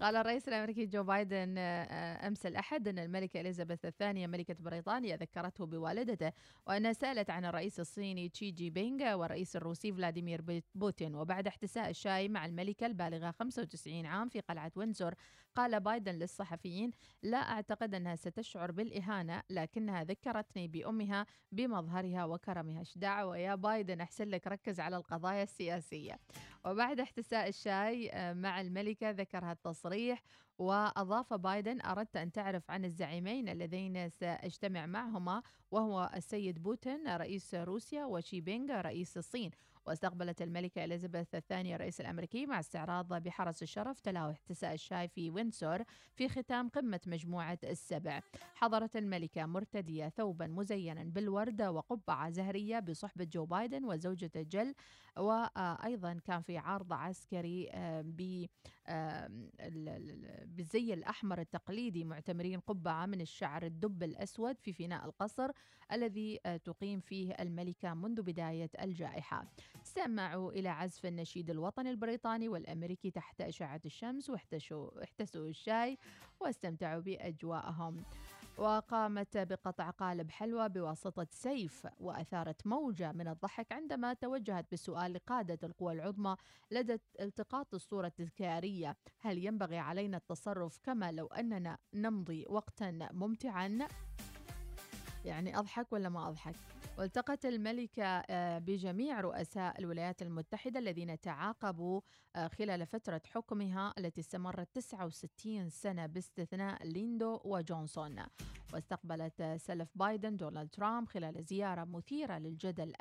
قال الرئيس الأمريكي جو بايدن آه، أمس الأحد أن الملكة إليزابيث الثانية ملكة بريطانيا ذكرته بوالدته وأنها سألت عن الرئيس الصيني شي جين بينغ والرئيس الروسي فلاديمير بوتين وبعد احتساء الشاي مع الملكة البالغة 95 عام في قلعة وينزور قال بايدن للصحفيين لا أعتقد أنها ستشعر بالإهانة لكنها ذكرتني بأمها بمظهرها وكرمها. دعوة يا بايدن؟ أحسن لك ركز على القضايا السياسية. وبعد احتساء الشاي آه، مع الملكة ذكر هالتصريح وأضاف بايدن أردت أن تعرف عن الزعيمين اللذين سأجتمع معهما وهو السيد بوتين رئيس روسيا وشي بينغ رئيس الصين. واستقبلت الملكة إليزابيث الثانية الرئيس الأمريكي مع استعراض بحرس الشرف تلاوة احتساء الشاي في وينسور في ختام قمة مجموعة السبع. حضرت الملكة مرتدية ثوبا مزينا بالورد وقبعة زهرية بصحبة جو بايدن وزوجته جل وأيضا كان في عرض عسكري آه، ال- بالزي الأحمر التقليدي معتمرين قبعة من الشعر الدب الأسود في فناء القصر الذي آه، تقيم فيه الملكة منذ بداية الجائحة. استمعوا إلى عزف النشيد الوطني البريطاني والأمريكي تحت أشعة الشمس واحتشوا احتسوا الشاي واستمتعوا بأجواءهم. وقامت بقطع قالب حلوى بواسطة سيف وأثارت موجة من الضحك عندما توجهت بالسؤال لقادة القوى العظمى لدى التقاط الصورة التذكارية. هل ينبغي علينا التصرف كما لو أننا نمضي وقتا ممتعا؟ يعني أضحك ولا ما أضحك؟ والتقت الملكة آه، بجميع رؤساء الولايات المتحدة الذين تعاقبوا آه، خلال فترة حكمها التي استمرت 69 سنة باستثناء ليندو وجونسون. واستقبلت آه، سلف بايدن دونالد ترامب خلال زيارة مثيرة للجدل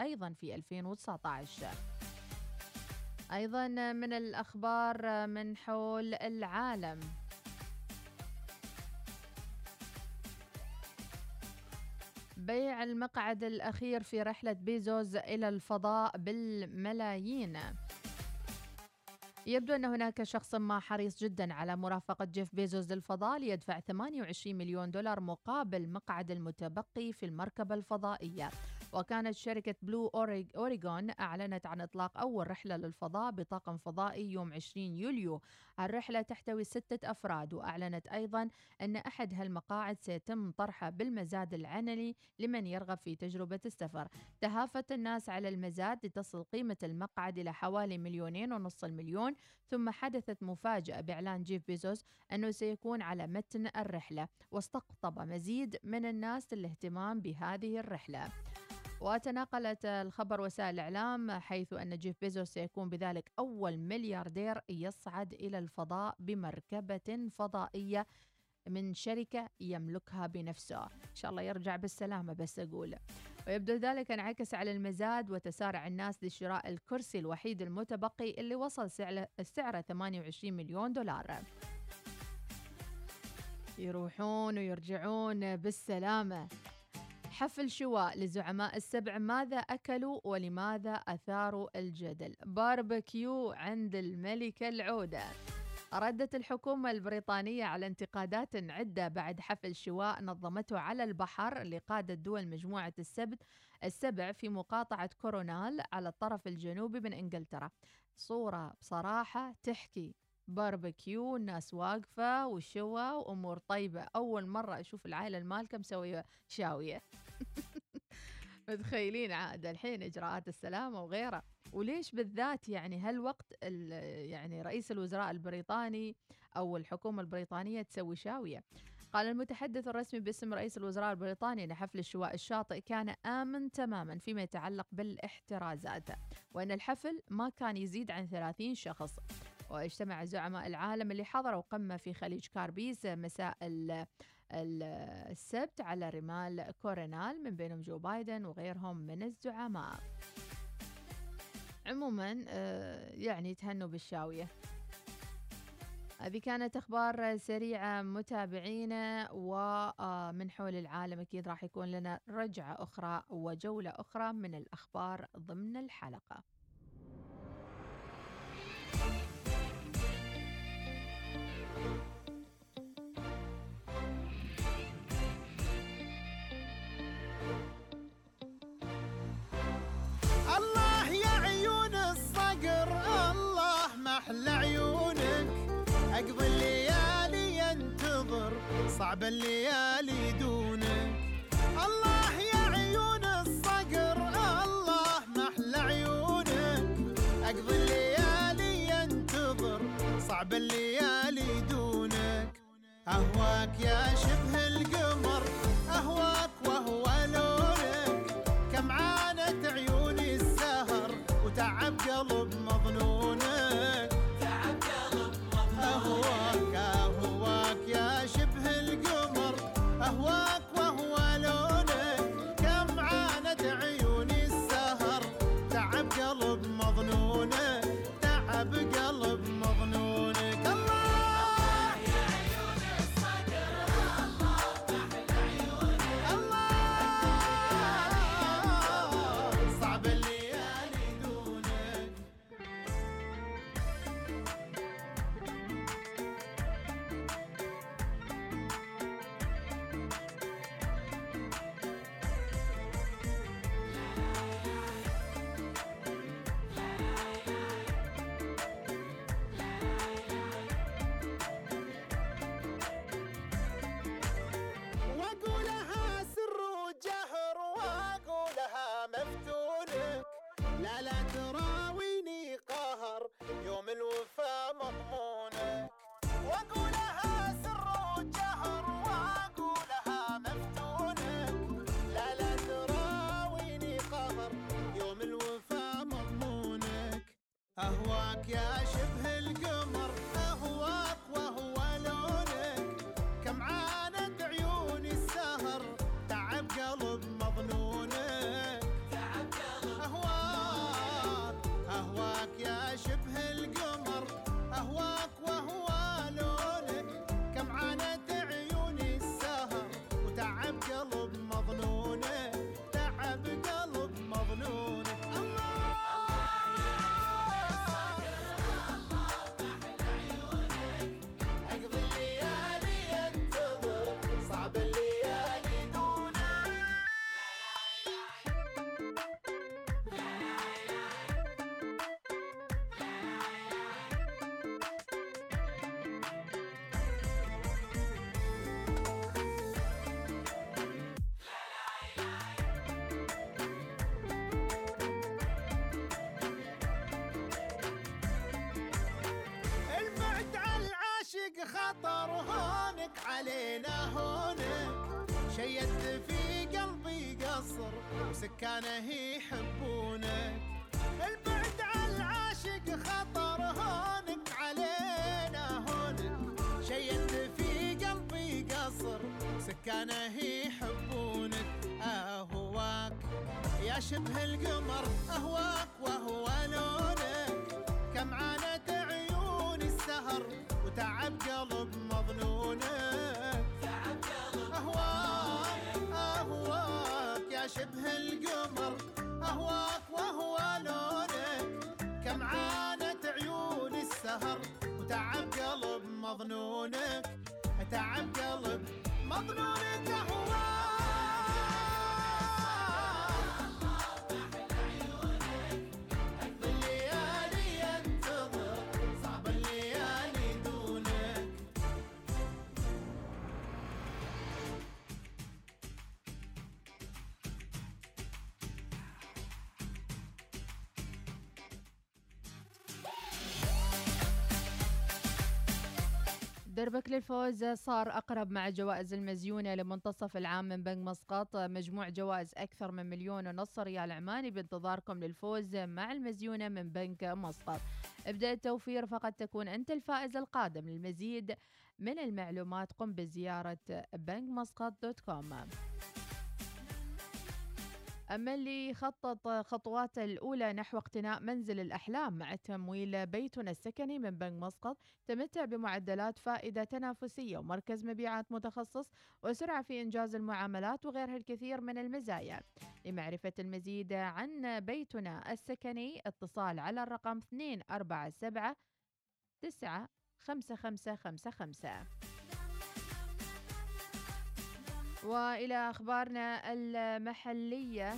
أيضا في 2019 أيضا من الأخبار من حول العالم. بيع المقعد الأخير في رحلة بيزوس إلى الفضاء بالملايين. يبدو أن هناك شخص ما حريص جدا على مرافقة جيف بيزوس للفضاء ليدفع 28 مليون دولار مقابل مقعد المتبقي في المركبة الفضائية. وكانت شركة Blue Orig- Origin أعلنت عن إطلاق أول رحلة للفضاء بطاقم فضائي يوم 20 يوليو. الرحلة تحتوي ستة أفراد وأعلنت أيضا أن أحد هالمقاعد سيتم طرحه بالمزاد العنلي لمن يرغب في تجربة السفر. تهافت الناس على المزاد لتصل قيمة المقعد إلى حوالي مليونين ونص المليون ثم حدثت مفاجأة بإعلان جيف بيزوس أنه سيكون على متن الرحلة. واستقطب مزيد من الناس الاهتمام بهذه الرحلة. وتناقلت الخبر وسائل الإعلام حيث أن جيف بيزوس سيكون بذلك أول ملياردير يصعد إلى الفضاء بمركبة فضائية من شركة يملكها بنفسه. إن شاء الله يرجع بالسلامة بس أقول. ويبدو ذلك انعكس على المزاد وتسارع الناس لشراء الكرسي الوحيد المتبقي اللي وصل سعره سعره 28 مليون دولار. يروحون ويرجعون بالسلامة. حفل شواء لزعماء السبع ماذا أكلوا ولماذا أثاروا الجدل. باربكيو عند الملكة العودة. ردت الحكومة البريطانية على انتقادات عدة بعد حفل شواء نظمته على البحر لقادة دول مجموعة السبت السبع في مقاطعة كورونال على الطرف الجنوبي من إنجلترا. صورة بصراحة تحكي باربكيو الناس واقفة وشوا وأمور طيبة. أول مرة أشوف العائلة المالكة مسوية شاوية. متخيلين عاد الحين إجراءات السلامة وغيرها. وليش بالذات يعني هالوقت ال- يعني رئيس الوزراء البريطاني أو الحكومة البريطانية تسوي شاوية؟ قال المتحدث الرسمي باسم رئيس الوزراء البريطاني أن حفل الشواء الشاطئ كان آمن تماما فيما يتعلق بالاحترازات وأن الحفل ما كان يزيد عن 30 شخص. واجتمع زعماء العالم اللي حضروا قمة في خليج كاربيس مساء ال- ال- السبت على رمال كورنوال من بينهم جو بايدن وغيرهم من الزعماء. عموما آه، يعني تهنوا بالشواية. هذه كانت أخبار سريعة متابعينا ومن حول العالم أكيد راح يكون لنا رجعة أخرى وجولة أخرى من الأخبار ضمن الحلقة. اقضي الليالي ينتظر صعب الليالي دونك الله يا عيون الصقر الله محلى عيونك اقضي الليالي ينتظر صعب الليالي دونك أهواك يا شبه القمر. لا لا تراويني قهر يوم الوفا مضمونك وأقولها سر وجهر وأقولها مفتونك لا لا تراويني قهر يوم الوفا مضمونك. أهواك يا وسكانه يحبونك البعد على العاشق خطر هونك علينا هونك. شيدت في قلبي قصر سكانه يحبونك أهواك يا شبه القمر أهواك وهو لونك. كم عانت عيون السهر وتعب قلب مظنونك. شبه القمر أهواك وهو لونك. كم عانت عيون السهر وتعب قلب مظنونك. تعب قلب مظنونك أهواك دربك للفوز صار أقرب مع جوائز المزيونة لمنتصف العام من بنك مسقط. مجموع جوائز أكثر من مليون ونص ريال عماني بانتظاركم للفوز مع المزيونة من بنك مسقط. ابدأ التوفير فقد تكون أنت الفائز القادم للمزيد من المعلومات. قم بزيارة بنك مسقط dot com. أما اللي خطط خطواته الأولى نحو اقتناء منزل الأحلام مع تمويل بيتنا السكني من بنك مسقط تمتع بمعدلات فائدة تنافسية ومركز مبيعات متخصص وسرعة في إنجاز المعاملات وغيرها الكثير من المزايا. لمعرفة المزيد عن بيتنا السكني اتصال على الرقم 247 9 5555 وإلى أخبارنا المحلية.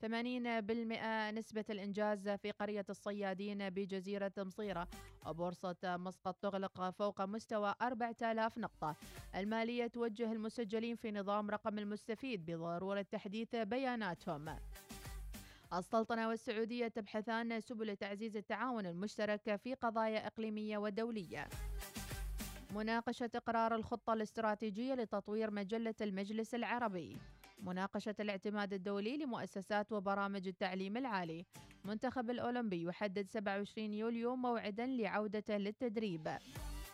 80% نسبة الإنجاز في قرية الصيادين بجزيرة مصيرة. وبورصة مسقط تغلق فوق مستوى 4000 نقطة. المالية توجه المسجلين في نظام رقم المستفيد بضرورة تحديث بياناتهم. السلطنة والسعودية تبحثان سبل تعزيز التعاون المشترك في قضايا إقليمية ودولية. مناقشة إقرار الخطة الاستراتيجية لتطوير مجلة المجلس العربي. مناقشة الاعتماد الدولي لمؤسسات وبرامج التعليم العالي. منتخب الأولمبي يحدد 27 يوليو موعدا لعودته للتدريب.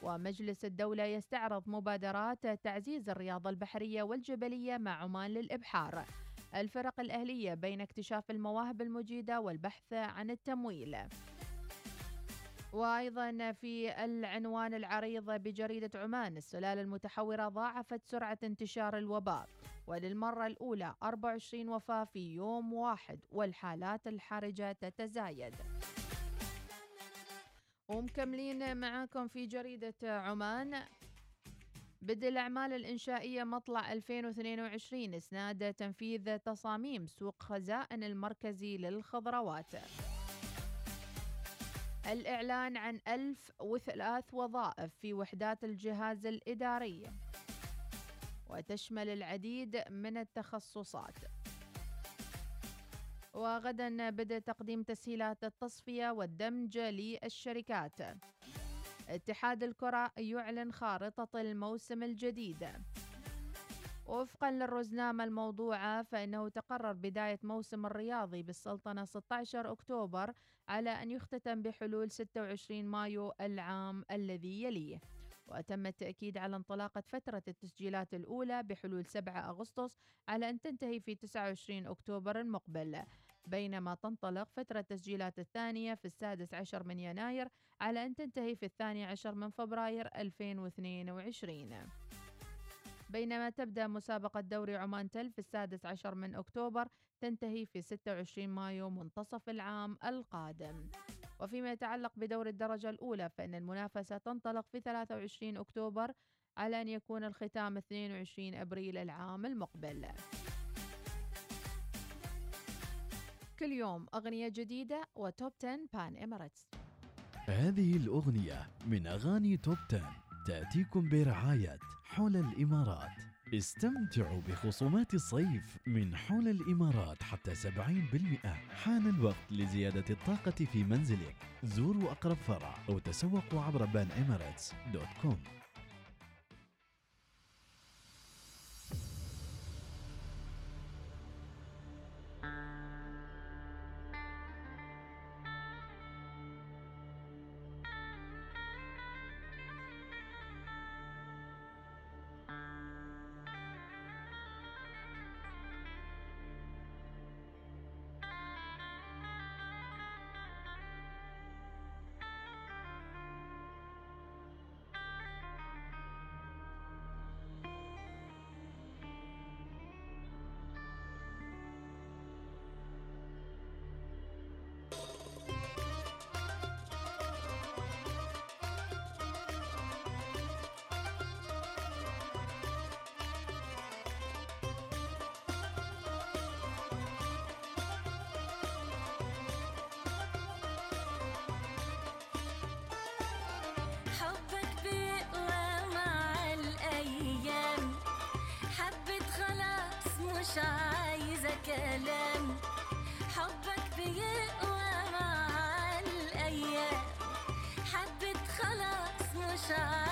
ومجلس الدولة يستعرض مبادرات تعزيز الرياضة البحرية والجبلية مع عمان للإبحار. الفرق الأهلية بين اكتشاف المواهب المجيدة والبحث عن التمويل. وأيضا في العنوان العريض بجريدة عمان السلالة المتحورة ضاعفت سرعة انتشار الوباء. وللمرة الأولى 24 وفاة في يوم واحد والحالات الحرجة تتزايد. ومكملين معاكم في جريدة عمان. بدء الأعمال الإنشائية مطلع 2022 إسناد تنفيذ تصاميم سوق خزائن المركزي للخضروات. الإعلان عن 1003 وظائف في وحدات الجهاز الإداري. وتشمل العديد من التخصصات. وغدا بدء تقديم تسهيلات التصفية والدمج للشركات. اتحاد الكرة يعلن خارطة الموسم الجديد. وفقا للرزنامة الموضوعة فإنه تقرر بداية موسم الرياضي بالسلطنة 16 أكتوبر على أن يختتم بحلول 26 مايو العام الذي يليه. وتم التأكيد على انطلاقة فترة التسجيلات الأولى بحلول 7 أغسطس على أن تنتهي في 29 أكتوبر المقبل. بينما تنطلق فترة التسجيلات الثانية في السادس عشر من يناير على أن تنتهي في الثاني عشر من فبراير 2022 بينما تبدأ مسابقة دوري عمان تل في السادس عشر من أكتوبر تنتهي في 26 مايو منتصف العام القادم. وفيما يتعلق بدور الدرجة الأولى فإن المنافسة تنطلق في 23 أكتوبر على أن يكون الختام 22 أبريل العام المقبل. كل يوم أغنية جديدة وتوب 10 بان إماراتس هذه الأغنية من أغاني توب 10 تأتيكم برعاية حول الإمارات. استمتعوا بخصومات الصيف من حول الإمارات حتى 70% حان الوقت لزيادة الطاقة في منزلك. زوروا أقرب فرع أو تسوقوا عبر بان دوت كوم. مش عايزة كلام. حبك بيقوى مع الأيام. حبت خلاص مش عايزة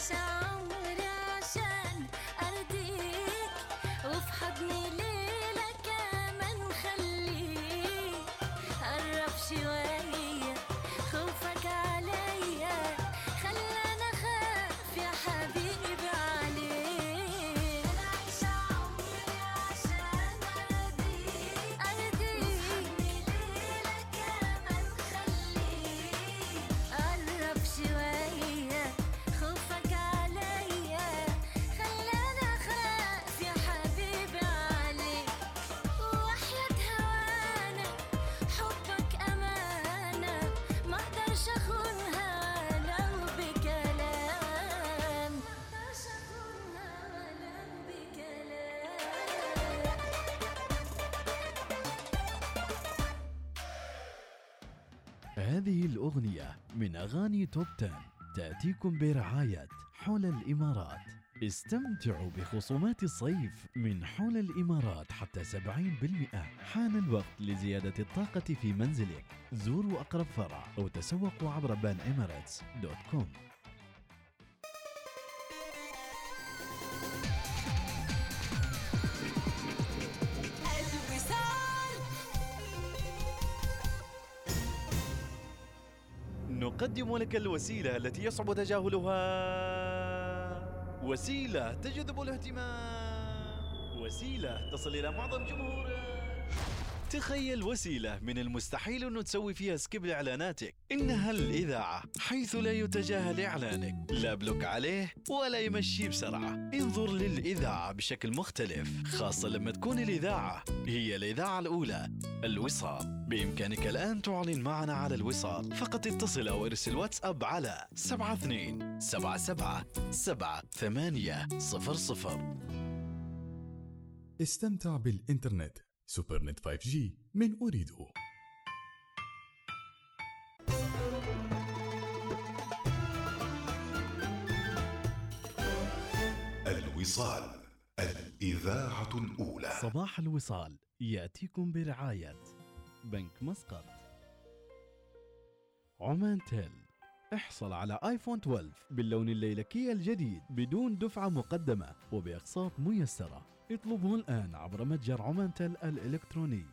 أنا هذه الأغنية من أغاني توب 10 تأتيكم برعاية حول الإمارات. استمتعوا بخصومات الصيف من حول الإمارات حتى 70% حان الوقت لزيادة الطاقة في منزلك. زوروا أقرب فرع أو تسوقوا عبر بان دوت كوم. لك الوسيلة التي يصعب تجاهلها. وسيلة تجذب الاهتمام. وسيلة تصل إلى معظم جمهورك تخيل وسيلة من المستحيل أنه تسوي فيها skip لإعلاناتك إنها الإذاعة حيث لا يتجاهل إعلانك. لا block عليه ولا يمشي بسرعة. انظر للإذاعة بشكل مختلف خاصة لما تكون الإذاعة هي الإذاعة الأولى. الوصال. بإمكانك الآن تعلن معنا على الوصال. فقط اتصل أو ارسل واتساب على 72 77 7 8 00 استمتع بالإنترنت. سوبر نت 5G من أريدو الوصال الإذاعة الأولى. صباح الوصال يأتيكم برعاية بنك مسقط. عمان تيل احصل على آيفون 12 باللون الليلكي الجديد بدون دفعة مقدمة وبأقساط ميسرة. اطلبه الآن عبر متجر عمان الإلكتروني.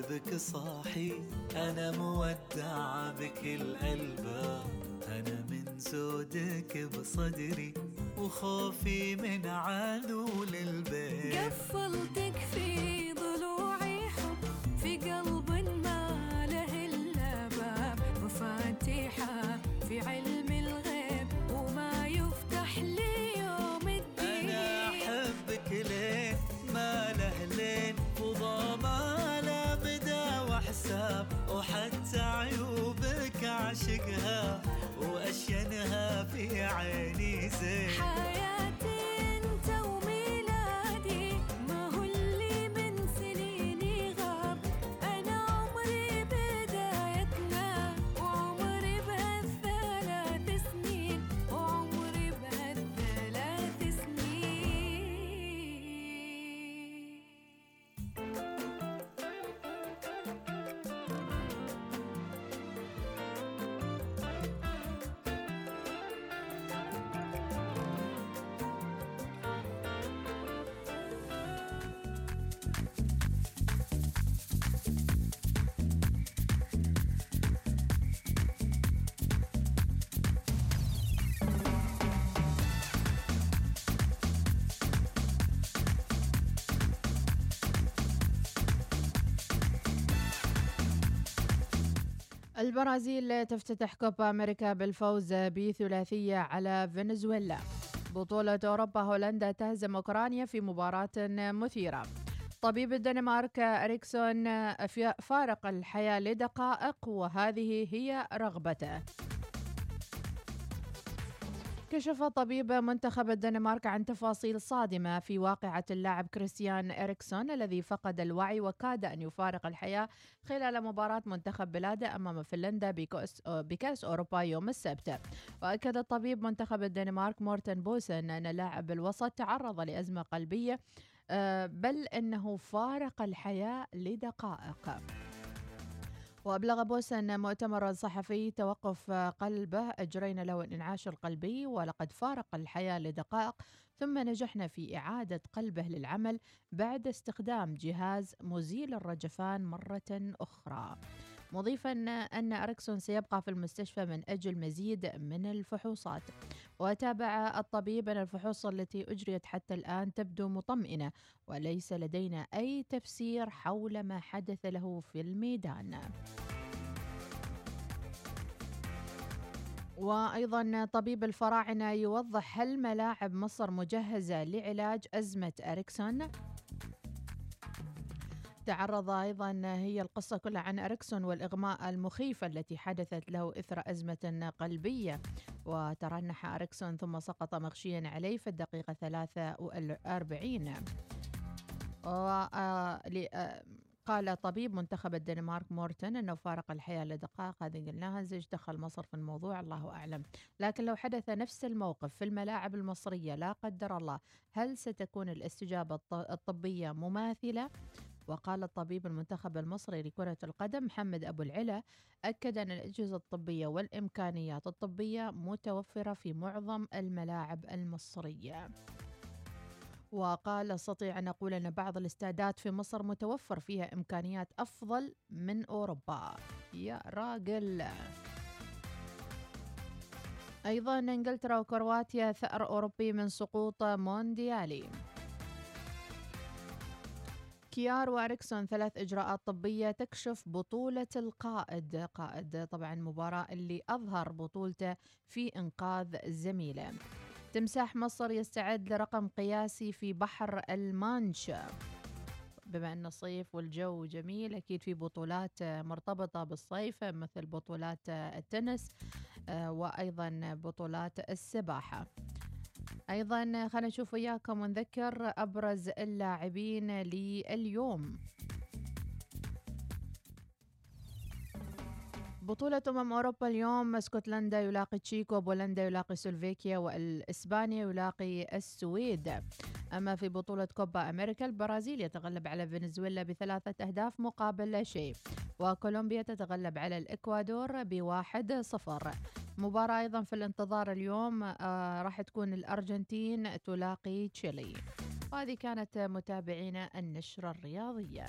بك صاحي أنا مودع بكل الألباب. أنا من زودك بصدري البرازيل تفتتح كوبا أمريكا بالفوز بثلاثية على فنزويلا. بطولة أوروبا هولندا تهزم أوكرانيا في مباراة مثيرة. طبيب الدنمارك أريكسون فارق الحياة لدقائق وهذه هي رغبته. كشف طبيب منتخب الدنمارك عن تفاصيل صادمة في واقعة اللاعب كريستيان إريكسون الذي فقد الوعي وكاد أن يفارق الحياة خلال مباراة منتخب بلاده أمام فنلندا بكأس, أوروبا يوم السبت. وأكد الطبيب منتخب الدنمارك مورتن بوسن أن لاعب الوسط تعرض لأزمة قلبية آه، بل أنه فارق الحياة لدقائق. وأبلغ بوسن مؤتمر صحفي توقف قلبه أجرينا له الإنعاش القلبي ولقد فارق الحياة لدقائق ثم نجحنا في إعادة قلبه للعمل بعد استخدام جهاز مزيل الرجفان مرة أخرى. مضيفا أن أريكسون سيبقى في المستشفى من أجل مزيد من الفحوصات. وتابع الطبيب أن الفحوص التي أجريت حتى الآن تبدو مطمئنة وليس لدينا أي تفسير حول ما حدث له في الميدان. وأيضا طبيب الفراعنة يوضح هل ملاعب مصر مجهزة لعلاج أزمة أريكسون؟ تعرض أيضا هي القصة كلها عن أريكسون والإغماء المخيفة التي حدثت له إثر أزمة قلبية. وترنح أريكسون ثم سقط مغشيا عليه في الدقيقة 43 و- آه، آه، قال طبيب منتخب الدنمارك مورتن أنه فارق الحياة لدقائق هذه قلناها. زي إيش دخل مصر في الموضوع الله أعلم. لكن لو حدث نفس الموقف في الملاعب المصرية لا قدر الله هل ستكون الاستجابة الط- الطبية مماثلة؟ وقال الطبيب المنتخب المصري لكرة القدم محمد أبو العلا أكد أن الأجهزة الطبية والإمكانيات الطبية متوفرة في معظم الملاعب المصرية. وقال أستطيع أن أقول أن بعض الاستادات في مصر متوفر فيها إمكانيات أفضل من أوروبا. يا راجل. أيضا إنجلترا وكرواتيا ثأر أوروبي من سقوط مونديالي. كيار وأريكسون ثلاث إجراءات طبية تكشف بطولة القائد. قائد طبعا المباراه اللي أظهر بطولته في إنقاذ زميله. تمساح مصر يستعد لرقم قياسي في بحر المانش بما أن الصيف والجو جميل أكيد في بطولات مرتبطة بالصيف مثل بطولات التنس آه، وأيضا بطولات السباحة. أيضا خلينا نشوف وياكم ونذكر أبرز اللاعبين لليوم. بطولة أمم أوروبا اليوم اسكتلندا يلاقي تشيكو بولندا يلاقي سلوفيكيا والإسبانيا يلاقي السويد. أما في بطولة كوبا أمريكا البرازيل يتغلب على فنزويلا بثلاثة أهداف مقابل لا شيء وكولومبيا تتغلب على الإكوادور بواحد صفر. مباراة أيضا في الانتظار اليوم آه راح تكون الأرجنتين تلاقي تشيلي. وهذه كانت متابعينا النشرة الرياضية.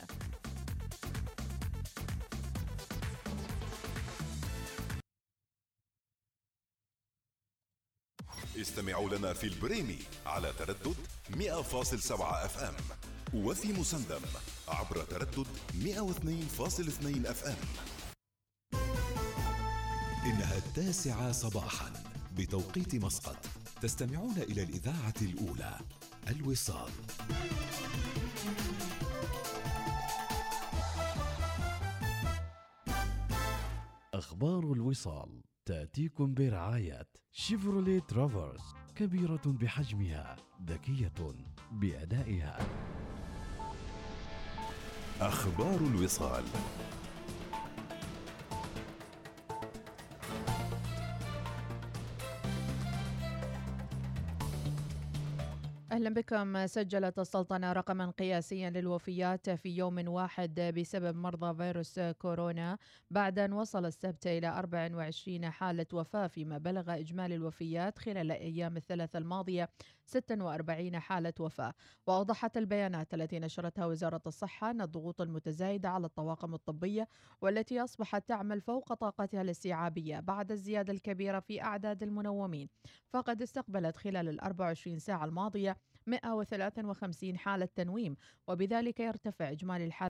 استمعوا لنا في البريمي على تردد 100.7 أف إم وفي مسندم عبر تردد 102.2 أف إم. إنها التاسعة صباحا بتوقيت مسقط. تستمعون إلى الإذاعة الأولى الوصال. أخبار الوصال تأتيكم برعاية شيفروليه ترافرس كبيرة بحجمها ذكية بأدائها. أخبار الوصال. أهلا بكم. سجلت السلطنة رقما قياسيا للوفيات في يوم واحد بسبب مرضى فيروس كورونا. بعد أن وصل السبت إلى 24 حالة وفاة فيما بلغ إجمالي الوفيات خلال الأيام الثلاث الماضية 46 حالة وفاة. وأوضحت البيانات التي نشرتها وزارة الصحة أن الضغوط المتزايدة على الطواقم الطبية والتي أصبحت تعمل فوق طاقتها الاستيعابية بعد الزيادة الكبيرة في أعداد المنومين. فقد استقبلت خلال ال 24 ساعة الماضية 153 حالة تنويم وبذلك يرتفع إجمالي الحالة